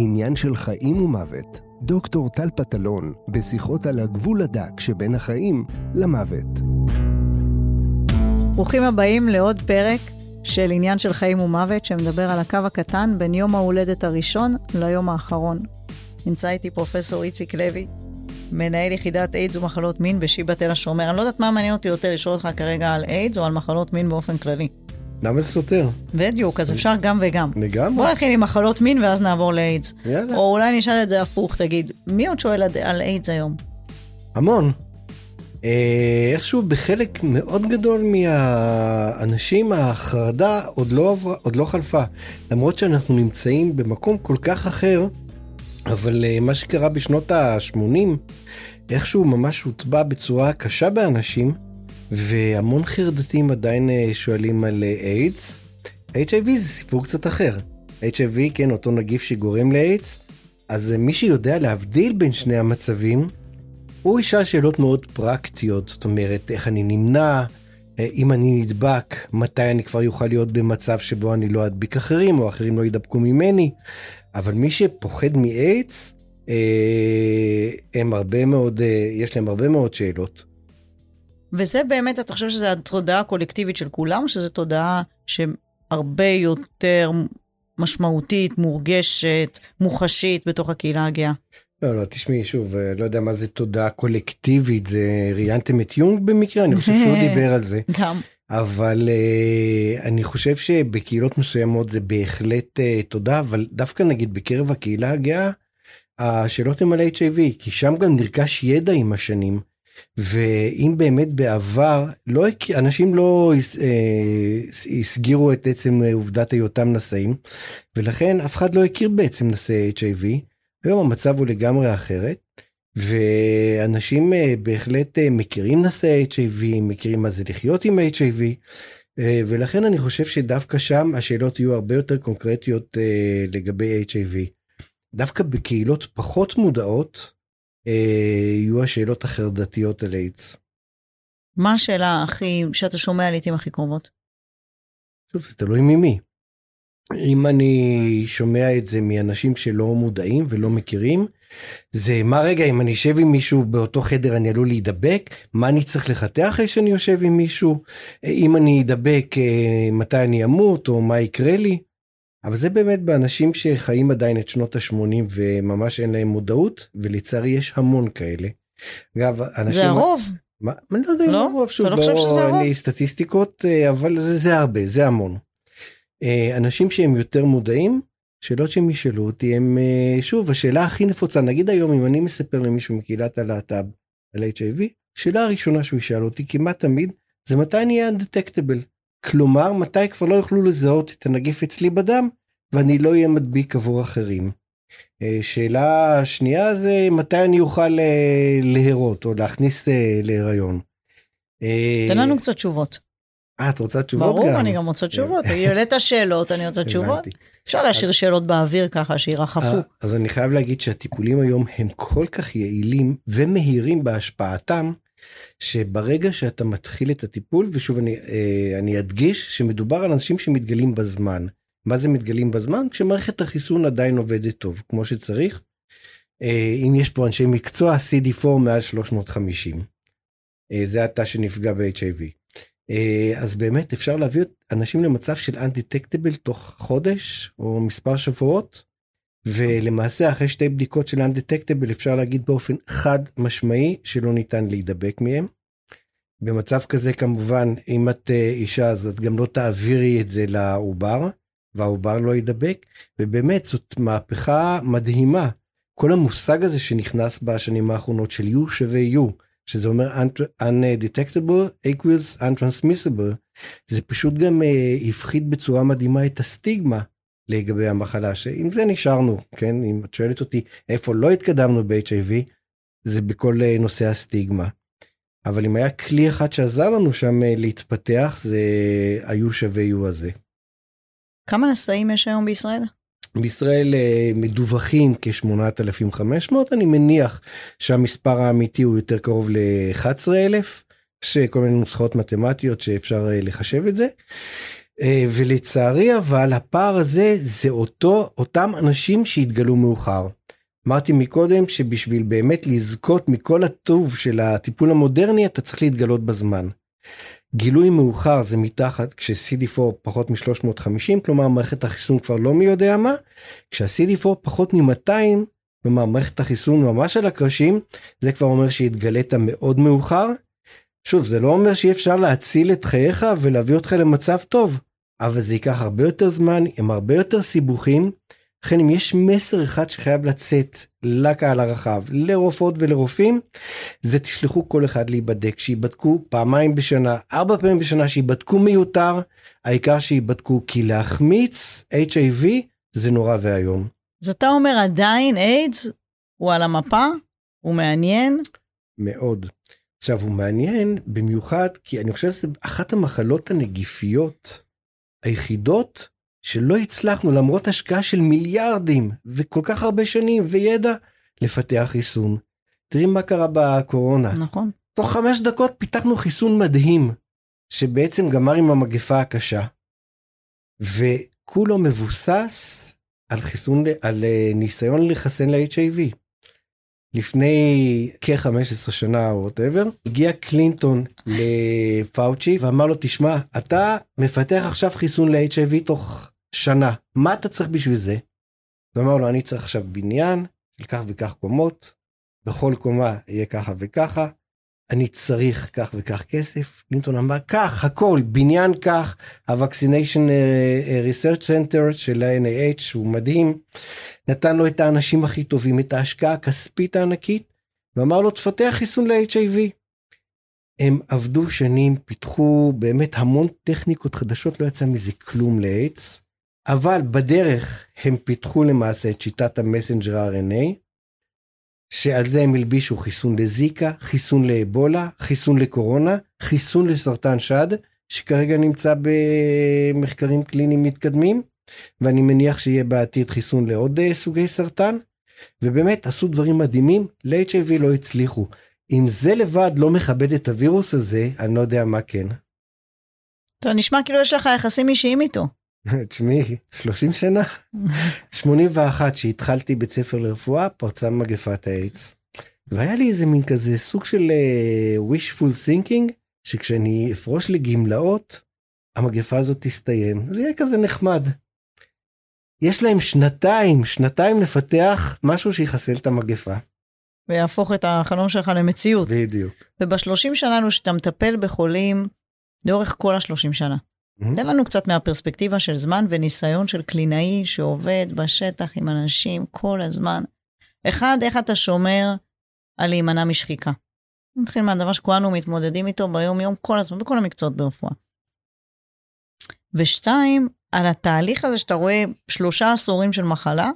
עניין של חיים ומוות. דוקטור טל פטלון, בשיחות על הגבול הדק שבין החיים למוות. ברוכים הבאים לעוד פרק של עניין של חיים ומוות, שמדבר על הקו הקטן בין יום ההולדת הראשון ליום האחרון. נמצא איתי פרופסור איציק לוי, מנהל יחידת איידס ומחלות מין בשיבא תל השומר. אני לא יודעת מה מעניין אותי יותר, לשאול אותך כרגע על איידס או על מחלות מין באופן כללי. למה זה סותר? בדיוק, אז אפשר גם וגם. לגמרי. בוא נתחיל עם מחלות מין ואז נעבור לאיידס. יאללה. או אולי נשאל את זה הפוך, תגיד, מי עוד שואל על- איידס היום? המון. אה, איכשהו בחלק מאוד גדול מהאנשים החרדה עוד לא, עברה, עוד לא חלפה. למרות שאנחנו נמצאים במקום כל כך אחר, אבל אה, מה שקרה בשנות ה-80, איכשהו ממש הוטבע בצורה קשה באנשים, והמון חרדתים עדיין אה, שואלים על אה, איידס. HIV זה סיפור קצת אחר. HIV, כן, אותו נגיף שגורם לאיידס, אז אה, מי שיודע להבדיל בין שני המצבים, הוא ישאל שאלות מאוד פרקטיות, זאת אומרת, איך אני נמנע, אה, אם אני נדבק, מתי אני כבר יוכל להיות במצב שבו אני לא אדביק אחרים, או אחרים לא ידבקו ממני. אבל מי שפוחד מאיידס, אה, הם הרבה מאוד, אה, יש להם הרבה מאוד שאלות. וזה באמת, אתה חושב שזו התודעה הקולקטיבית של כולם, או שזו תודעה שהרבה יותר משמעותית, מורגשת, מוחשית בתוך הקהילה הגאה? לא, לא, תשמעי שוב, אה, לא יודע מה זה תודעה קולקטיבית, זה ראיינתם את יונג במקרה? אני חושב שהוא דיבר על זה. גם. אבל uh, אני חושב שבקהילות מסוימות זה בהחלט uh, תודה, אבל דווקא נגיד בקרב הקהילה הגאה, השאלות הן על HIV, כי שם גם נרכש ידע עם השנים. ואם באמת בעבר לא, אנשים לא אה, הסגירו את עצם אה, עובדת היותם נשאים, ולכן אף אחד לא הכיר בעצם נשאי HIV. היום המצב הוא לגמרי אחרת, ואנשים אה, בהחלט אה, מכירים נשאי HIV, מכירים מה זה לחיות עם HIV, אה, ולכן אני חושב שדווקא שם השאלות יהיו הרבה יותר קונקרטיות אה, לגבי HIV. דווקא בקהילות פחות מודעות, יהיו השאלות החרדתיות על איידס. מה השאלה הכי, שאתה שומע לעיתים הכי קרובות? שוב, זה תלוי ממי. אם אני שומע את זה מאנשים שלא מודעים ולא מכירים, זה מה רגע, אם אני אשב עם מישהו באותו חדר אני עלול להידבק? מה אני צריך לחטא אחרי שאני יושב עם מישהו? אם אני אדבק, אה, מתי אני אמות או מה יקרה לי? אבל זה באמת באנשים שחיים עדיין את שנות ה-80 וממש אין להם מודעות, ולצערי יש המון כאלה. אגב, אנשים... זה הרוב. מה, אני לא יודע אם לא? הרוב, שוב, לא אין? לי סטטיסטיקות, אה, אבל זה, זה הרבה, זה המון. אה, אנשים שהם יותר מודעים, שאלות שהם ישאלו אותי הם, אה, שוב, השאלה הכי נפוצה, נגיד היום אם אני מספר למישהו מקהילת הלהט"ב על HIV, השאלה הראשונה שהוא ישאל אותי כמעט תמיד, זה מתי אני אהיה undetectable. כלומר, מתי כבר לא יוכלו לזהות את הנגיף אצלי בדם, ואני לא אהיה מדביק עבור אחרים. אה, שאלה שנייה זה מתי אני אוכל אה, להרות או להכניס אה, להיריון. תן לנו קצת תשובות. אה, את רוצה תשובות גם? ברור, אני גם רוצה תשובות. העלית שאלות, אני רוצה תשובות. אפשר להשאיר שאלות באוויר ככה, שירחפו. אז אני חייב להגיד שהטיפולים היום הם כל כך יעילים ומהירים בהשפעתם, שברגע שאתה מתחיל את הטיפול, ושוב אני, אה, אני אדגיש שמדובר על אנשים שמתגלים בזמן. מה זה מתגלים בזמן? כשמערכת החיסון עדיין עובדת טוב, כמו שצריך. אה, אם יש פה אנשי מקצוע, CD4 מעל 350. אה, זה התא שנפגע ב-HIV. אז באמת אפשר להביא אנשים למצב של undetectable תוך חודש או מספר שבועות, ולמעשה אחרי שתי בדיקות של undetectable אפשר להגיד באופן חד משמעי שלא ניתן להידבק מהם. במצב כזה כמובן אם את אה, אישה אז את גם לא תעבירי את זה לעובר והעובר לא יידבק ובאמת זאת מהפכה מדהימה. כל המושג הזה שנכנס בשנים האחרונות של U שווה U שזה אומר un- undetectable equals untransmissible זה פשוט גם אה, הפחית בצורה מדהימה את הסטיגמה לגבי המחלה שעם זה נשארנו כן אם את שואלת אותי איפה לא התקדמנו ב-HIV זה בכל אה, נושא הסטיגמה. אבל אם היה כלי אחד שעזר לנו שם אה, להתפתח זה היו שווה יו הזה. כמה נשאים יש היום בישראל? בישראל אה, מדווחים כ-8,500 אני מניח שהמספר האמיתי הוא יותר קרוב ל-11,000 יש כל מיני נוסחאות מתמטיות שאפשר אה, לחשב את זה. אה, ולצערי אבל הפער הזה זה אותו, אותם אנשים שהתגלו מאוחר. אמרתי מקודם שבשביל באמת לזכות מכל הטוב של הטיפול המודרני אתה צריך להתגלות בזמן. גילוי מאוחר זה מתחת כש-CD4 פחות מ-350 כלומר מערכת החיסון כבר לא מי יודע מה כשה-CD4 פחות מ-200 כלומר מערכת החיסון ממש על הקרשים זה כבר אומר שהתגלית מאוד מאוחר. שוב זה לא אומר שאי אפשר להציל את חייך ולהביא אותך למצב טוב אבל זה ייקח הרבה יותר זמן עם הרבה יותר סיבוכים. לכן אם יש מסר אחד שחייב לצאת לקהל הרחב לרופאות ולרופאים זה תשלחו כל אחד להיבדק שיבדקו פעמיים בשנה ארבע פעמים בשנה שיבדקו מיותר העיקר שיבדקו כי להחמיץ HIV זה נורא ואיום. אז אתה אומר עדיין איידס הוא על המפה הוא מעניין מאוד. עכשיו הוא מעניין במיוחד כי אני חושב שזה אחת המחלות הנגיפיות היחידות שלא הצלחנו למרות השקעה של מיליארדים וכל כך הרבה שנים וידע לפתח חיסון. תראי מה קרה בקורונה. נכון. תוך חמש דקות פיתחנו חיסון מדהים שבעצם גמר עם המגפה הקשה. וכולו מבוסס על חיסון על אה, ניסיון לחסן ל-HIV. לפני כ-15 שנה או whatever הגיע קלינטון לפאוצ'י ואמר לו תשמע אתה מפתח עכשיו חיסון ל-HIV תוך שנה מה אתה צריך בשביל זה. הוא אמר לו אני צריך עכשיו בניין של כך וכך קומות בכל קומה יהיה ככה וככה אני צריך כך וכך כסף. קלינטון אמר כך הכל בניין כך ה-Vaccination Research Center של ה-NIH הוא מדהים. נתן לו את האנשים הכי טובים את ההשקעה הכספית הענקית ואמר לו תפתח חיסון ל-HIV. הם עבדו שנים פיתחו באמת המון טכניקות חדשות לא יצא מזה כלום לאיידס אבל בדרך הם פיתחו למעשה את שיטת המסנג'ר RNA שעל זה הם הלבישו חיסון לזיקה, חיסון לאבולה, חיסון לקורונה, חיסון לסרטן שד, שכרגע נמצא במחקרים קליניים מתקדמים, ואני מניח שיהיה בעתיד חיסון לעוד אה, סוגי סרטן, ובאמת עשו דברים מדהימים, ל-HIV לא הצליחו. אם זה לבד לא מכבד את הווירוס הזה, אני לא יודע מה כן. טוב, נשמע כאילו יש לך יחסים אישיים איתו. תשמעי, 30 שנה? 81 שהתחלתי בית ספר לרפואה, פרצה מגפת האיידס. והיה לי איזה מין כזה סוג של uh, wishful thinking, שכשאני אפרוש לגמלאות, המגפה הזאת תסתיים. זה יהיה כזה נחמד. יש להם שנתיים, שנתיים לפתח משהו שיחסל את המגפה. ויהפוך את החלום שלך למציאות. בדיוק. ובשלושים שלנו שאתה מטפל בחולים, לאורך כל השלושים שנה. Mm-hmm. תן לנו קצת מהפרספקטיבה של זמן וניסיון של קלינאי שעובד בשטח עם אנשים כל הזמן. אחד, איך אתה שומר על להימנע משחיקה. נתחיל מהדבר שכולנו מתמודדים איתו ביום-יום כל הזמן, בכל המקצועות ברפואה. ושתיים, על התהליך הזה שאתה רואה שלושה עשורים של מחלה,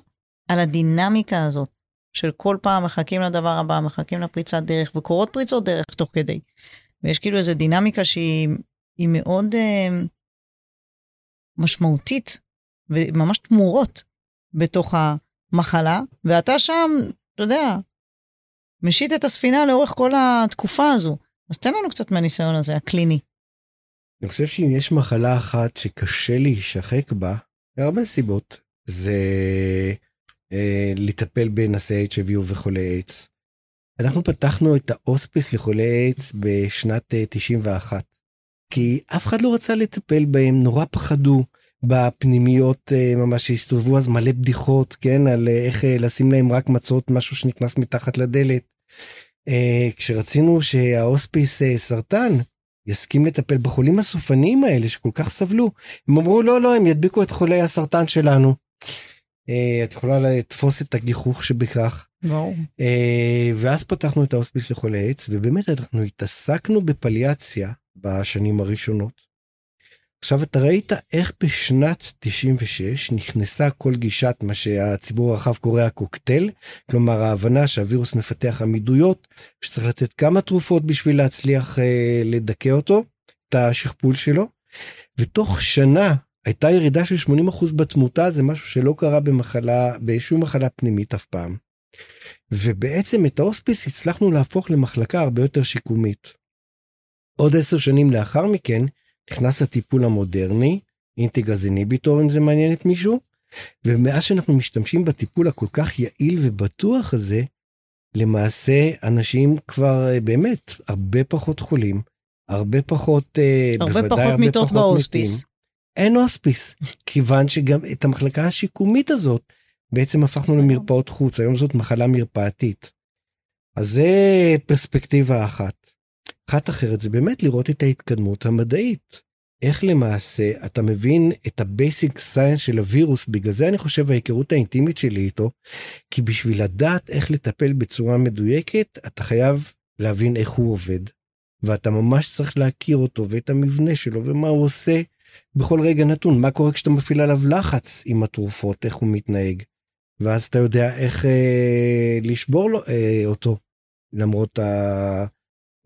על הדינמיקה הזאת, של כל פעם מחכים לדבר הבא, מחכים לפריצת דרך, וקורות פריצות דרך תוך כדי. ויש כאילו איזו דינמיקה שהיא מאוד אה, משמעותית, וממש תמורות בתוך המחלה, ואתה שם, אתה יודע, משית את הספינה לאורך כל התקופה הזו. אז תן לנו קצת מהניסיון הזה, הקליני. אני חושב שאם יש מחלה אחת שקשה להישחק בה, מהרבה סיבות, זה אה, לטפל בנשאי HIV וחולי איידס. אנחנו פתחנו את ההוספיס לחולי איידס בשנת אה, 91, כי אף אחד לא רצה לטפל בהם, נורא פחדו. בפנימיות אה, ממש שהסתובבו אז מלא בדיחות, כן, על אה, איך אה, לשים להם רק מצות, משהו שנכנס מתחת לדלת. כשרצינו שההוספיס סרטן יסכים לטפל בחולים הסופניים האלה שכל כך סבלו, הם אמרו לא, לא, הם ידביקו את חולי הסרטן שלנו. את יכולה לתפוס את הגיחוך שבכך. ברור. ואז פתחנו את ההוספיס לחולי איידס, ובאמת אנחנו התעסקנו בפליאציה בשנים הראשונות. עכשיו אתה ראית איך בשנת 96 נכנסה כל גישת מה שהציבור הרחב קורא הקוקטייל, כלומר ההבנה שהווירוס מפתח עמידויות, שצריך לתת כמה תרופות בשביל להצליח אה, לדכא אותו, את השכפול שלו, ותוך שנה הייתה ירידה של 80% בתמותה, זה משהו שלא קרה במחלה, בשום מחלה פנימית אף פעם. ובעצם את ההוספיס הצלחנו להפוך למחלקה הרבה יותר שיקומית. עוד עשר שנים לאחר מכן, נכנס הטיפול המודרני, אינטגרז איניביטור אם זה מעניין את מישהו. ומאז שאנחנו משתמשים בטיפול הכל כך יעיל ובטוח הזה, למעשה אנשים כבר אה, באמת הרבה פחות חולים, הרבה פחות, אה, הרבה בוודאי פחות הרבה מיטות פחות בהוספיס. אין הוספיס, כיוון שגם את המחלקה השיקומית הזאת בעצם הפכנו למרפאות חוץ, היום זאת מחלה מרפאתית. אז זה פרספקטיבה אחת. אחת אחרת זה באמת לראות את ההתקדמות המדעית. איך למעשה אתה מבין את ה basic science של הווירוס, בגלל זה אני חושב ההיכרות האינטימית שלי איתו, כי בשביל לדעת איך לטפל בצורה מדויקת, אתה חייב להבין איך הוא עובד. ואתה ממש צריך להכיר אותו ואת המבנה שלו ומה הוא עושה בכל רגע נתון, מה קורה כשאתה מפעיל עליו לחץ עם התרופות, איך הוא מתנהג. ואז אתה יודע איך אה, לשבור לו, אה, אותו, למרות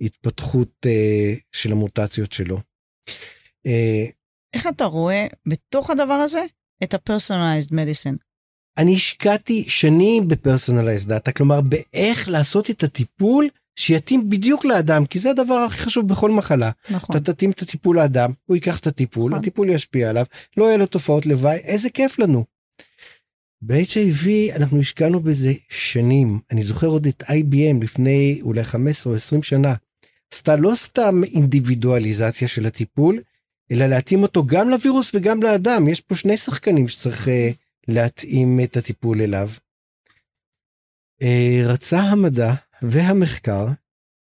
ההתפתחות אה, של המוטציות שלו. אה, איך אתה רואה בתוך הדבר הזה את ה-personalized medicine? אני השקעתי שנים ב-personalized data, כלומר באיך לעשות את הטיפול שיתאים בדיוק לאדם, כי זה הדבר הכי חשוב בכל מחלה. נכון. אתה תתאים את הטיפול לאדם, הוא ייקח את הטיפול, נכון. הטיפול ישפיע עליו, לא יהיה לו תופעות לוואי, איזה כיף לנו. ב-HIV אנחנו השקענו בזה שנים. אני זוכר עוד את IBM לפני אולי 15 או 20 שנה. עשתה לא סתם אינדיבידואליזציה של הטיפול, אלא להתאים אותו גם לווירוס וגם לאדם. יש פה שני שחקנים שצריך uh, להתאים את הטיפול אליו. Uh, רצה המדע והמחקר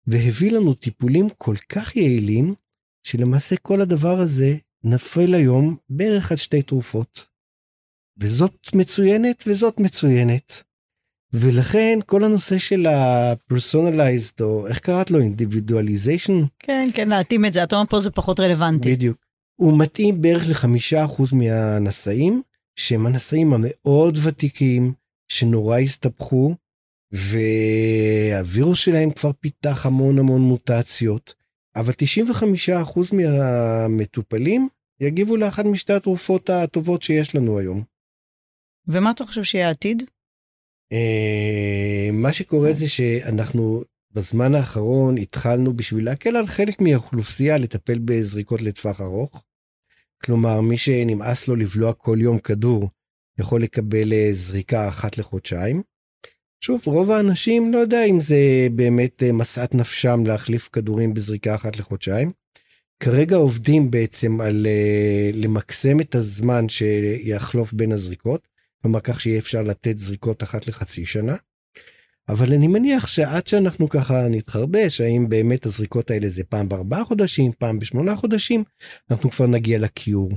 והביא לנו טיפולים כל כך יעילים, שלמעשה כל הדבר הזה נפל היום בערך עד שתי תרופות. וזאת מצוינת וזאת מצוינת. ולכן כל הנושא של ה-personalized, או איך קראת לו? individualization? כן, כן, להתאים את זה. אתה אומר פה זה פחות רלוונטי. בדיוק. הוא מתאים בערך לחמישה אחוז מהנשאים, שהם הנשאים המאוד ותיקים, שנורא הסתבכו, והווירוס שלהם כבר פיתח המון המון מוטציות, אבל 95% מהמטופלים יגיבו לאחת משתי התרופות הטובות שיש לנו היום. ומה אתה חושב שיהיה העתיד? אה, מה שקורה זה שאנחנו בזמן האחרון התחלנו בשביל להקל על חלק מהאוכלוסייה לטפל בזריקות לטווח ארוך. כלומר, מי שנמאס לו לבלוע כל יום כדור, יכול לקבל אה, זריקה אחת לחודשיים. שוב, רוב האנשים לא יודע אם זה באמת אה, משאת נפשם להחליף כדורים בזריקה אחת לחודשיים. כרגע עובדים בעצם על למקסם את הזמן שיחלוף בין הזריקות. כלומר כך שיהיה אפשר לתת זריקות אחת לחצי שנה. אבל אני מניח שעד שאנחנו ככה נתחרבש, האם באמת הזריקות האלה זה פעם בארבעה חודשים, פעם בשמונה חודשים, אנחנו כבר נגיע לקיור.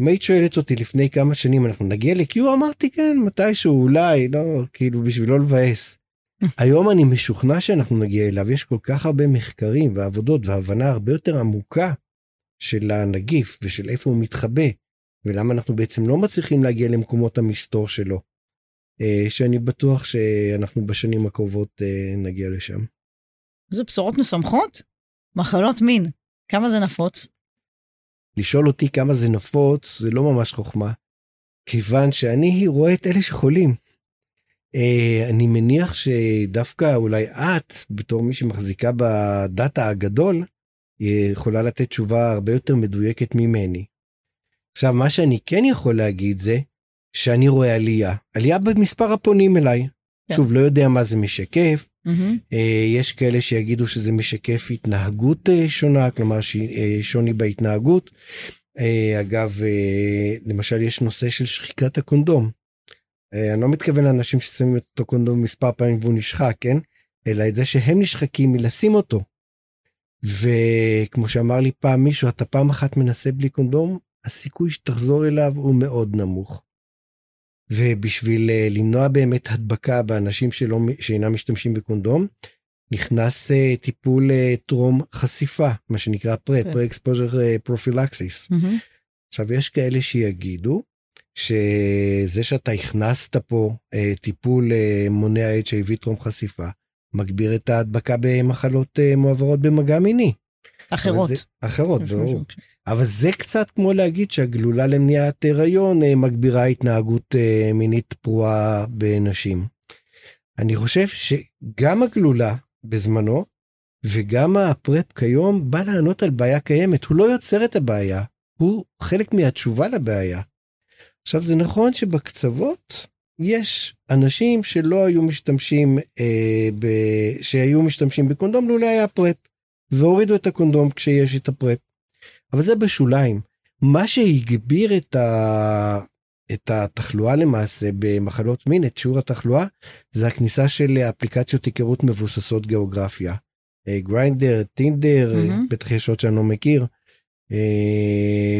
אם היית שואלת אותי לפני כמה שנים אנחנו נגיע לקיור, אמרתי כן, מתישהו, אולי, לא, כאילו בשביל לא לבאס. היום אני משוכנע שאנחנו נגיע אליו, יש כל כך הרבה מחקרים ועבודות והבנה הרבה יותר עמוקה של הנגיף ושל איפה הוא מתחבא ולמה אנחנו בעצם לא מצליחים להגיע למקומות המסתור שלו, אה, שאני בטוח שאנחנו בשנים הקרובות אה, נגיע לשם. איזה בשורות משמחות? מחלות מין, כמה זה נפוץ? לשאול אותי כמה זה נפוץ זה לא ממש חוכמה, כיוון שאני רואה את אלה שחולים. Uh, אני מניח שדווקא אולי את, בתור מי שמחזיקה בדאטה הגדול, יכולה לתת תשובה הרבה יותר מדויקת ממני. עכשיו, מה שאני כן יכול להגיד זה שאני רואה עלייה, עלייה במספר הפונים אליי. כן. שוב, לא יודע מה זה משקף. Mm-hmm. יש כאלה שיגידו שזה משקף התנהגות אה, שונה, כלומר אה, שוני בהתנהגות. אגב, למשל יש נושא של שחיקת הקונדום. אני לא מתכוון לאנשים ששמים את אותו קונדום מספר פעמים והוא נשחק, כן? אלא את זה שהם נשחקים מלשים אותו. וכמו שאמר לי פעם מישהו, אתה פעם אחת מנסה בלי קונדום, הסיכוי שתחזור אליו הוא מאוד נמוך. ובשביל אה, למנוע באמת הדבקה באנשים שלא, שאינם משתמשים בקונדום, נכנס אה, טיפול אה, טרום חשיפה, מה שנקרא pre, pre exposure prophylaxis. עכשיו, יש כאלה שיגידו שזה שאתה הכנסת פה טיפול מונע HIV טרום חשיפה, מגביר את ההדבקה במחלות מועברות במגע מיני. אחרות. זה, אחרות, ברור. אבל זה קצת כמו להגיד שהגלולה למניעת הריון אה, מגבירה התנהגות אה, מינית פרועה בנשים. אני חושב שגם הגלולה בזמנו וגם הפרפ כיום בא לענות על בעיה קיימת. הוא לא יוצר את הבעיה, הוא חלק מהתשובה לבעיה. עכשיו זה נכון שבקצוות יש אנשים שלא היו משתמשים, אה, ב... שהיו משתמשים בקונדום לולא היה פרפ, והורידו את הקונדום כשיש את הפרפ. אבל זה בשוליים. מה שהגביר את, ה... את התחלואה למעשה במחלות מין, את שיעור התחלואה, זה הכניסה של אפליקציות היכרות מבוססות גיאוגרפיה. גריינדר, טינדר, mm-hmm. בטח יש עוד שאני לא מכיר. אה,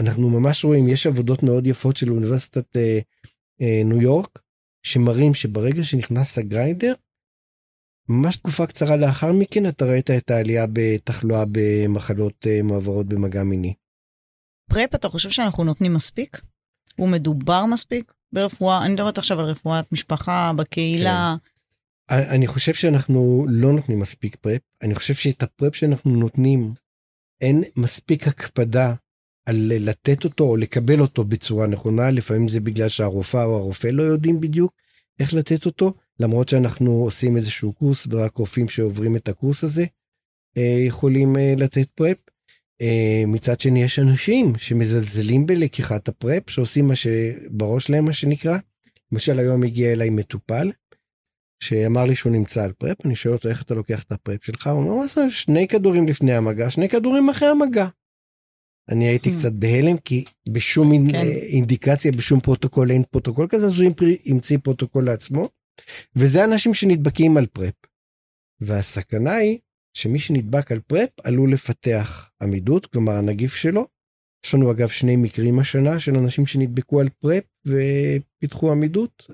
ואנחנו ממש רואים, יש עבודות מאוד יפות של אוניברסיטת אה, אה, ניו יורק, שמראים שברגע שנכנס הגריינדר, ממש תקופה קצרה לאחר מכן אתה ראית את העלייה בתחלואה במחלות מועברות במגע מיני. פרפ, אתה חושב שאנחנו נותנים מספיק? הוא מדובר מספיק ברפואה? אני מדברת עכשיו על רפואת משפחה, בקהילה. כן. אני חושב שאנחנו לא נותנים מספיק פרפ. אני חושב שאת הפרפ שאנחנו נותנים, אין מספיק הקפדה על לתת אותו או לקבל אותו בצורה נכונה. לפעמים זה בגלל שהרופאה או הרופא לא יודעים בדיוק איך לתת אותו, למרות שאנחנו עושים איזשהו קורס ורק רופאים שעוברים את הקורס הזה אה, יכולים אה, לתת פרפ. אה, מצד שני יש אנשים שמזלזלים בלקיחת הפרפ שעושים מה שבראש להם מה שנקרא. למשל היום הגיע אליי מטופל שאמר לי שהוא נמצא על פרפ אני שואל אותו איך אתה לוקח את הפרפ שלך הוא אומר מה זה שני כדורים לפני המגע שני כדורים אחרי המגע. אני הייתי hmm. קצת בהלם כי בשום כן. אינדיקציה בשום פרוטוקול אין פרוטוקול כזה אז הוא המציא פרוטוקול לעצמו. וזה אנשים שנדבקים על PrEP. והסכנה היא שמי שנדבק על PrEP עלול לפתח עמידות, כלומר הנגיף שלו. יש לנו אגב שני מקרים השנה של אנשים שנדבקו על PrEP ופיתחו עמידות.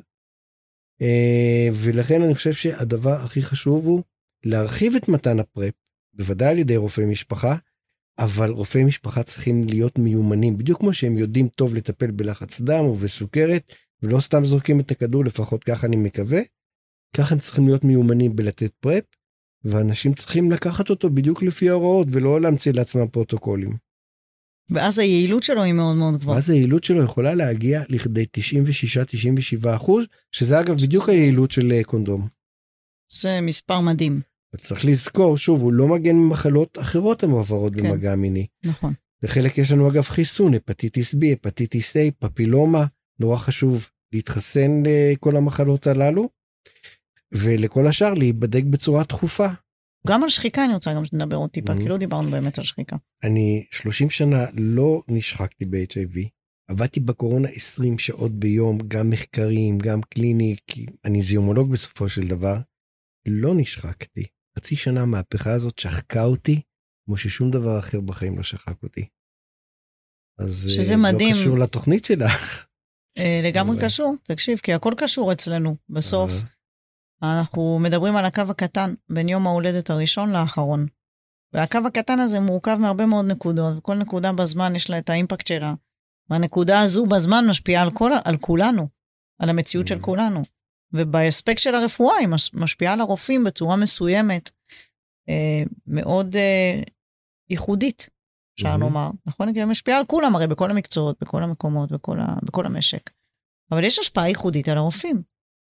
אה, ולכן אני חושב שהדבר הכי חשוב הוא להרחיב את מתן ה PrEP, בוודאי על ידי רופאי משפחה, אבל רופאי משפחה צריכים להיות מיומנים, בדיוק כמו שהם יודעים טוב לטפל בלחץ דם ובסוכרת, ולא סתם זורקים את הכדור, לפחות ככה אני מקווה. ככה הם צריכים להיות מיומנים בלתת פרפ, ואנשים צריכים לקחת אותו בדיוק לפי ההוראות ולא להמציא לעצמם פרוטוקולים. ואז היעילות שלו היא מאוד מאוד גבוהה. ואז היעילות שלו יכולה להגיע לכדי 96-97 אחוז, שזה אגב בדיוק היעילות של אה, קונדום. זה מספר מדהים. צריך לזכור, שוב, הוא לא מגן ממחלות אחרות המועברות כן. במגע מיני. נכון. לחלק יש לנו אגב חיסון, הפטיטיס B, הפטיטיס A, פפילומה, נורא חשוב להתחסן לכל המחלות הללו. ולכל השאר להיבדק בצורה תכופה. גם על שחיקה אני רוצה גם שנדבר עוד טיפה, mm-hmm. כי לא דיברנו באמת על שחיקה. אני 30 שנה לא נשחקתי ב-HIV, עבדתי בקורונה 20 שעות ביום, גם מחקרים, גם קליני, כי אני זיומולוג בסופו של דבר, לא נשחקתי. חצי שנה המהפכה הזאת שחקה אותי, כמו ששום דבר אחר בחיים לא שחק אותי. אז אה, שזה מדהים. לא קשור לתוכנית שלך. אה, לגמרי קשור, תקשיב, כי הכל קשור אצלנו. בסוף, אנחנו מדברים על הקו הקטן בין יום ההולדת הראשון לאחרון. והקו הקטן הזה מורכב מהרבה מאוד נקודות, וכל נקודה בזמן יש לה את האימפקט שלה. והנקודה הזו בזמן משפיעה על, כל, על כולנו, על המציאות של. כולנו. ובאספקט של הרפואה היא משפיעה על הרופאים בצורה מסוימת, אה, מאוד אה, ייחודית, אפשר mm-hmm. לומר. נכון? כי היא משפיעה על כולם, הרי בכל המקצועות, בכל המקומות, בכל, ה, בכל המשק. אבל יש השפעה ייחודית על הרופאים.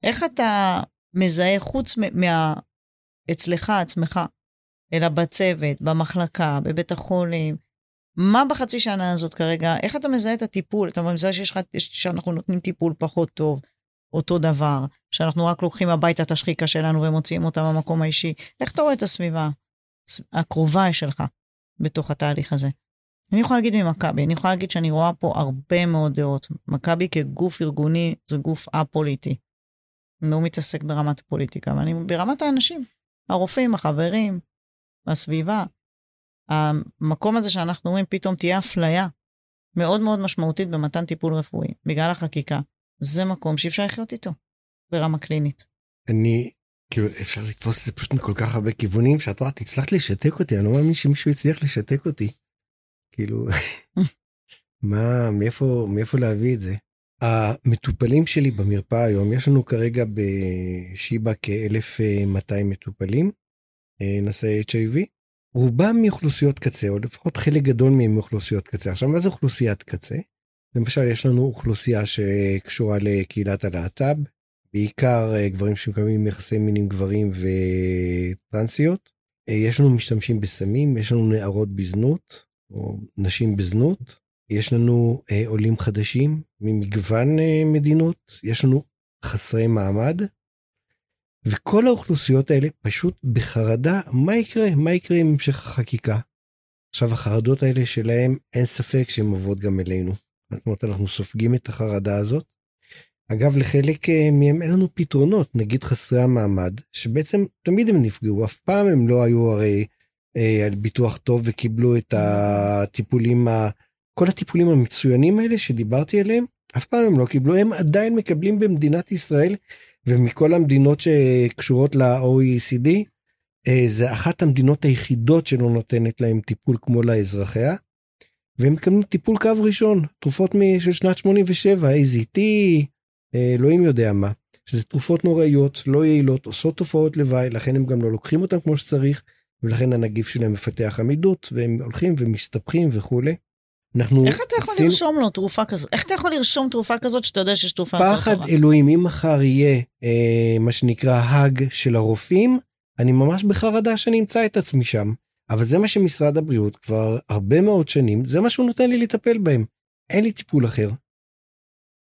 איך אתה מזהה חוץ מה... אצלך עצמך, אלא בצוות, במחלקה, בבית החולים. מה בחצי שנה הזאת כרגע, איך אתה מזהה את הטיפול? אתה מזהה שיש לך, שאנחנו נותנים טיפול פחות טוב, אותו דבר, שאנחנו רק לוקחים הביתה את השחיקה שלנו ומוציאים אותה במקום האישי. איך אתה רואה את הסביבה הקרובה שלך בתוך התהליך הזה? אני יכולה להגיד ממכבי, אני יכולה להגיד שאני רואה פה הרבה מאוד דעות. מכבי כגוף ארגוני זה גוף א-פוליטי. לא מתעסק ברמת הפוליטיקה, אבל אני ברמת האנשים, הרופאים, החברים, הסביבה. המקום הזה שאנחנו אומרים, פתאום תהיה אפליה מאוד מאוד משמעותית במתן טיפול רפואי, בגלל החקיקה, זה מקום שאי אפשר לחיות איתו ברמה קלינית. אני, כאילו, אפשר לתפוס את זה פשוט מכל כך הרבה כיוונים, שאת רואה, הצלחת לשתק אותי, אני לא מאמין שמישהו הצליח לשתק אותי. כאילו, מה, מאיפה, מאיפה להביא את זה? המטופלים שלי במרפאה היום, יש לנו כרגע בשיבא כ-1200 מטופלים, אה, נשאי HIV, רובם מאוכלוסיות קצה, או לפחות חלק גדול מהם מאוכלוסיות קצה. עכשיו, מה זה אוכלוסיית קצה? למשל, יש לנו אוכלוסייה שקשורה לקהילת הלהט"ב, בעיקר אה, גברים שמקיימים יחסי מין עם גברים וטרנסיות. אה, יש לנו משתמשים בסמים, יש לנו נערות בזנות, או נשים בזנות, יש לנו אה, עולים חדשים ממגוון מדינות, יש לנו חסרי מעמד, וכל האוכלוסיות האלה פשוט בחרדה, מה יקרה? מה יקרה עם המשך החקיקה? עכשיו, החרדות האלה שלהם, אין ספק שהן עוברות גם אלינו. זאת אומרת, אנחנו סופגים את החרדה הזאת. אגב, לחלק אה, מהם אין לנו פתרונות, נגיד חסרי המעמד, שבעצם תמיד הם נפגעו, אף פעם הם לא היו הרי אה, על ביטוח טוב וקיבלו את הטיפולים, ה... כל הטיפולים המצוינים האלה שדיברתי עליהם, אף פעם הם לא קיבלו, הם עדיין מקבלים במדינת ישראל ומכל המדינות שקשורות ל-OECD, אה, זה אחת המדינות היחידות שלא נותנת להם טיפול כמו לאזרחיה. והם מקבלים טיפול קו ראשון, תרופות של שנת 87, AZT, אלוהים יודע מה. שזה תרופות נוראיות, לא יעילות, עושות תופעות לוואי, לכן הם גם לא לוקחים אותם כמו שצריך, ולכן הנגיף שלהם מפתח עמידות, והם הולכים ומסתבכים וכולי. אנחנו איך אתה יכול עשינו... לרשום לו תרופה כזאת? איך אתה יכול לרשום תרופה כזאת שאתה יודע שיש תרופה טובה? פחד אלוהים, אם מחר יהיה אה, מה שנקרא האג של הרופאים, אני ממש בחרדה שאני אמצא את עצמי שם. אבל זה מה שמשרד הבריאות כבר הרבה מאוד שנים, זה מה שהוא נותן לי לטפל בהם. אין לי טיפול אחר.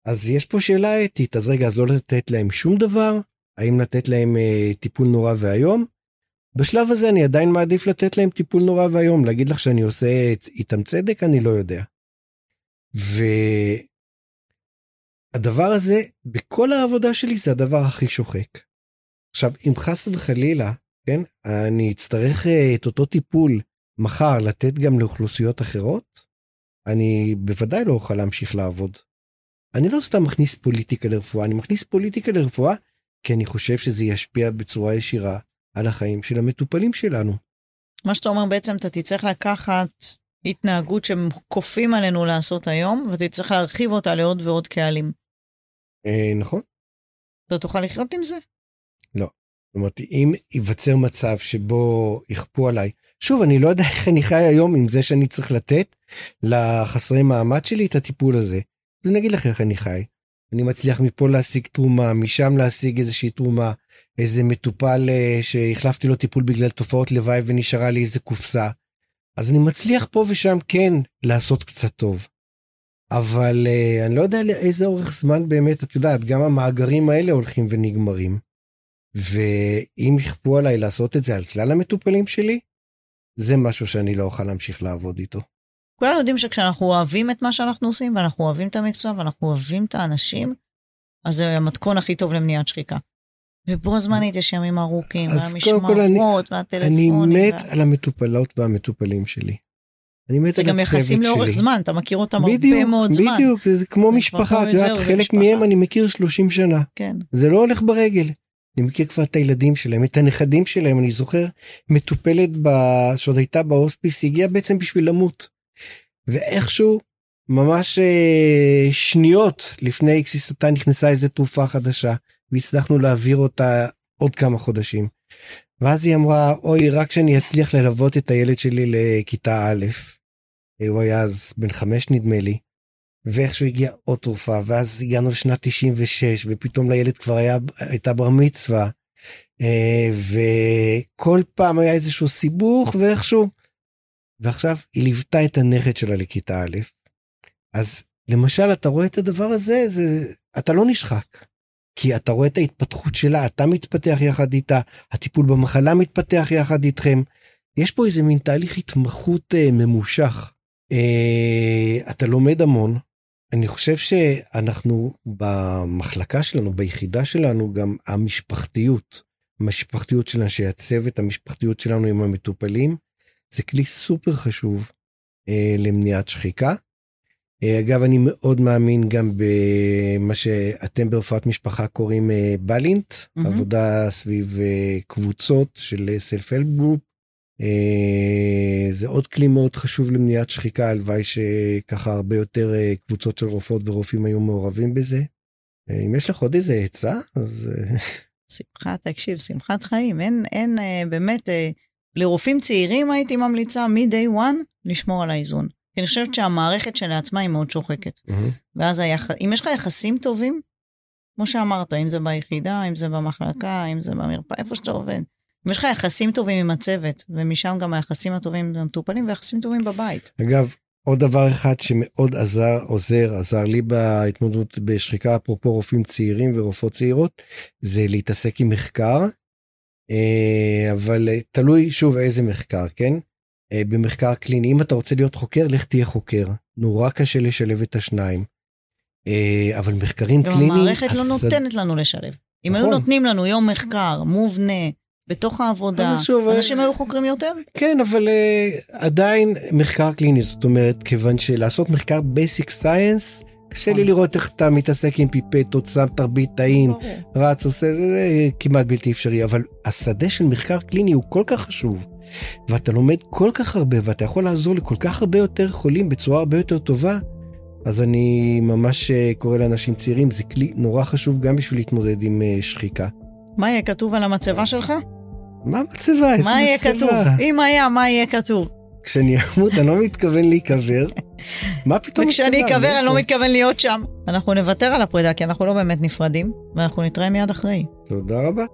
אז יש פה שאלה אתית, אז רגע, אז לא לתת להם שום דבר? האם לתת להם אה, טיפול נורא ואיום? בשלב הזה אני עדיין מעדיף לתת להם טיפול נורא ואיום, להגיד לך שאני עושה איתם צדק, אני לא יודע. והדבר הזה, בכל העבודה שלי זה הדבר הכי שוחק. עכשיו, אם חס וחלילה, כן, אני אצטרך אה, את אותו טיפול מחר לתת גם לאוכלוסיות אחרות, אני בוודאי לא אוכל להמשיך לעבוד. אני לא סתם מכניס פוליטיקה לרפואה, אני מכניס פוליטיקה לרפואה כי אני חושב שזה ישפיע בצורה ישירה על החיים של המטופלים שלנו. מה שאתה אומר בעצם, אתה תצטרך לקחת התנהגות שהם כופים עלינו לעשות היום, ותצטרך להרחיב אותה לעוד ועוד קהלים. אה, נכון. אתה תוכל לחיות עם זה? לא. זאת אומרת, אם ייווצר מצב שבו יכפו עליי, שוב, אני לא יודע איך אני חי היום עם זה שאני צריך לתת לחסרי מעמד שלי את הטיפול הזה. אז אני אגיד לך איך אני חי. אני מצליח מפה להשיג תרומה, משם להשיג איזושהי תרומה, איזה מטופל אה, שהחלפתי לו טיפול בגלל תופעות לוואי ונשארה לי איזה קופסה. אז אני מצליח פה ושם כן לעשות קצת טוב. אבל uh, אני לא יודע לאיזה אורך זמן באמת, את יודעת, גם המאגרים האלה הולכים ונגמרים. ואם יכפו עליי לעשות את זה על כלל המטופלים שלי, זה משהו שאני לא אוכל להמשיך לעבוד איתו. כולנו יודעים שכשאנחנו אוהבים את מה שאנחנו עושים, ואנחנו אוהבים את המקצוע, ואנחנו אוהבים את האנשים, אז זה המתכון הכי טוב למניעת שחיקה. ובו זמנית יש ימים ארוכים, והמשמרות, והטלפונים. אני מת וה... על המטופלות והמטופלים שלי. אני מת על הצוות שלי. זה גם יחסים לאורך זמן, אתה מכיר אותם בדיוק, הרבה מאוד בדיוק, זמן. בדיוק, זה, זה כמו משפחה, את יודעת, חלק משפחה. מהם אני מכיר 30 שנה. כן. זה לא הולך ברגל. אני מכיר כבר את הילדים שלהם, את הנכדים שלהם, אני זוכר מטופלת ב... שעוד הייתה בהוספיס, היא הגיעה בעצם בשביל למות. ואיכשהו, ממש אה, שניות לפני גסיסתה נכנסה איזה תרופה חדשה, והצלחנו להעביר אותה עוד כמה חודשים. ואז היא אמרה, אוי, רק שאני אצליח ללוות את הילד שלי לכיתה א', הוא היה אז בן חמש נדמה לי, ואיכשהו הגיעה עוד תרופה, ואז הגענו לשנת 96, ופתאום לילד כבר היה, הייתה בר מצווה, אה, וכל פעם היה איזשהו סיבוך, ואיכשהו... ועכשיו היא ליוותה את הנכד שלה לכיתה א', אז למשל אתה רואה את הדבר הזה, זה, אתה לא נשחק. כי אתה רואה את ההתפתחות שלה, אתה מתפתח יחד איתה, הטיפול במחלה מתפתח יחד איתכם. יש פה איזה מין תהליך התמחות אה, ממושך. אה, אתה לומד המון. אני חושב שאנחנו במחלקה שלנו, ביחידה שלנו, גם המשפחתיות, המשפחתיות של אנשי הצוות, המשפחתיות שלנו עם המטופלים, זה כלי סופר חשוב אה, למניעת שחיקה. אה, אגב, אני מאוד מאמין גם במה שאתם ברפואת משפחה קוראים אה, בלינט, mm-hmm. עבודה סביב אה, קבוצות של self-help group. זה עוד כלי מאוד חשוב למניעת שחיקה, הלוואי שככה הרבה יותר קבוצות של רופאות ורופאים היו מעורבים בזה. אם יש לך עוד איזה עצה, אז... שמחה, תקשיב, שמחת חיים. אין, אין, באמת, לרופאים צעירים הייתי ממליצה מ-day one לשמור על האיזון. כי אני חושבת שהמערכת שלעצמה היא מאוד שוחקת. Mm-hmm. ואז היח... אם יש לך יחסים טובים, כמו שאמרת, אם זה ביחידה, אם זה במחלקה, אם זה במרפאה, איפה שאתה עובד, ויש לך יחסים טובים עם הצוות, ומשם גם היחסים הטובים עם המטופלים ויחסים טובים בבית. אגב, עוד דבר אחד שמאוד עזר, עוזר, עזר לי בהתמודדות בשחיקה, אפרופו רופאים צעירים ורופאות צעירות, זה להתעסק עם מחקר, אבל אה, תלוי שוב איזה מחקר, כן? אה, במחקר קליני, אם אתה רוצה להיות חוקר, לך תהיה חוקר. נורא קשה לשלב את השניים. אבל מחקרים קליניים... המערכת לא נותנת לנו לשלב. אם נכון. היו נותנים לנו יום מחקר מובנה, בתוך העבודה, שוב, אנשים היו חוקרים יותר? כן, אבל אה, עדיין מחקר קליני, זאת אומרת, כיוון שלעשות מחקר basic science, קשה לי. לראות איך אתה מתעסק עם פיפטות, שם תרבית תאים, רץ, עושה, זה, זה כמעט בלתי אפשרי, אבל השדה של מחקר קליני הוא כל כך חשוב, ואתה לומד כל כך הרבה, ואתה יכול לעזור לכל כך הרבה יותר חולים בצורה הרבה יותר טובה, אז אני ממש אה, קורא לאנשים צעירים, זה כלי נורא חשוב גם בשביל להתמודד עם אה, שחיקה. מה יהיה כתוב על המצבה שלך? מה מצבה? איזה מצבה? מה יהיה כתוב? אם היה, מה יהיה כתוב? כשאני אמות אני לא מתכוון להיקבר. מה פתאום? וכשאני אקבר אני לא מתכוון להיות שם. אנחנו נוותר על הפרידה כי אנחנו לא באמת נפרדים, ואנחנו נתראה מיד אחרי. תודה רבה.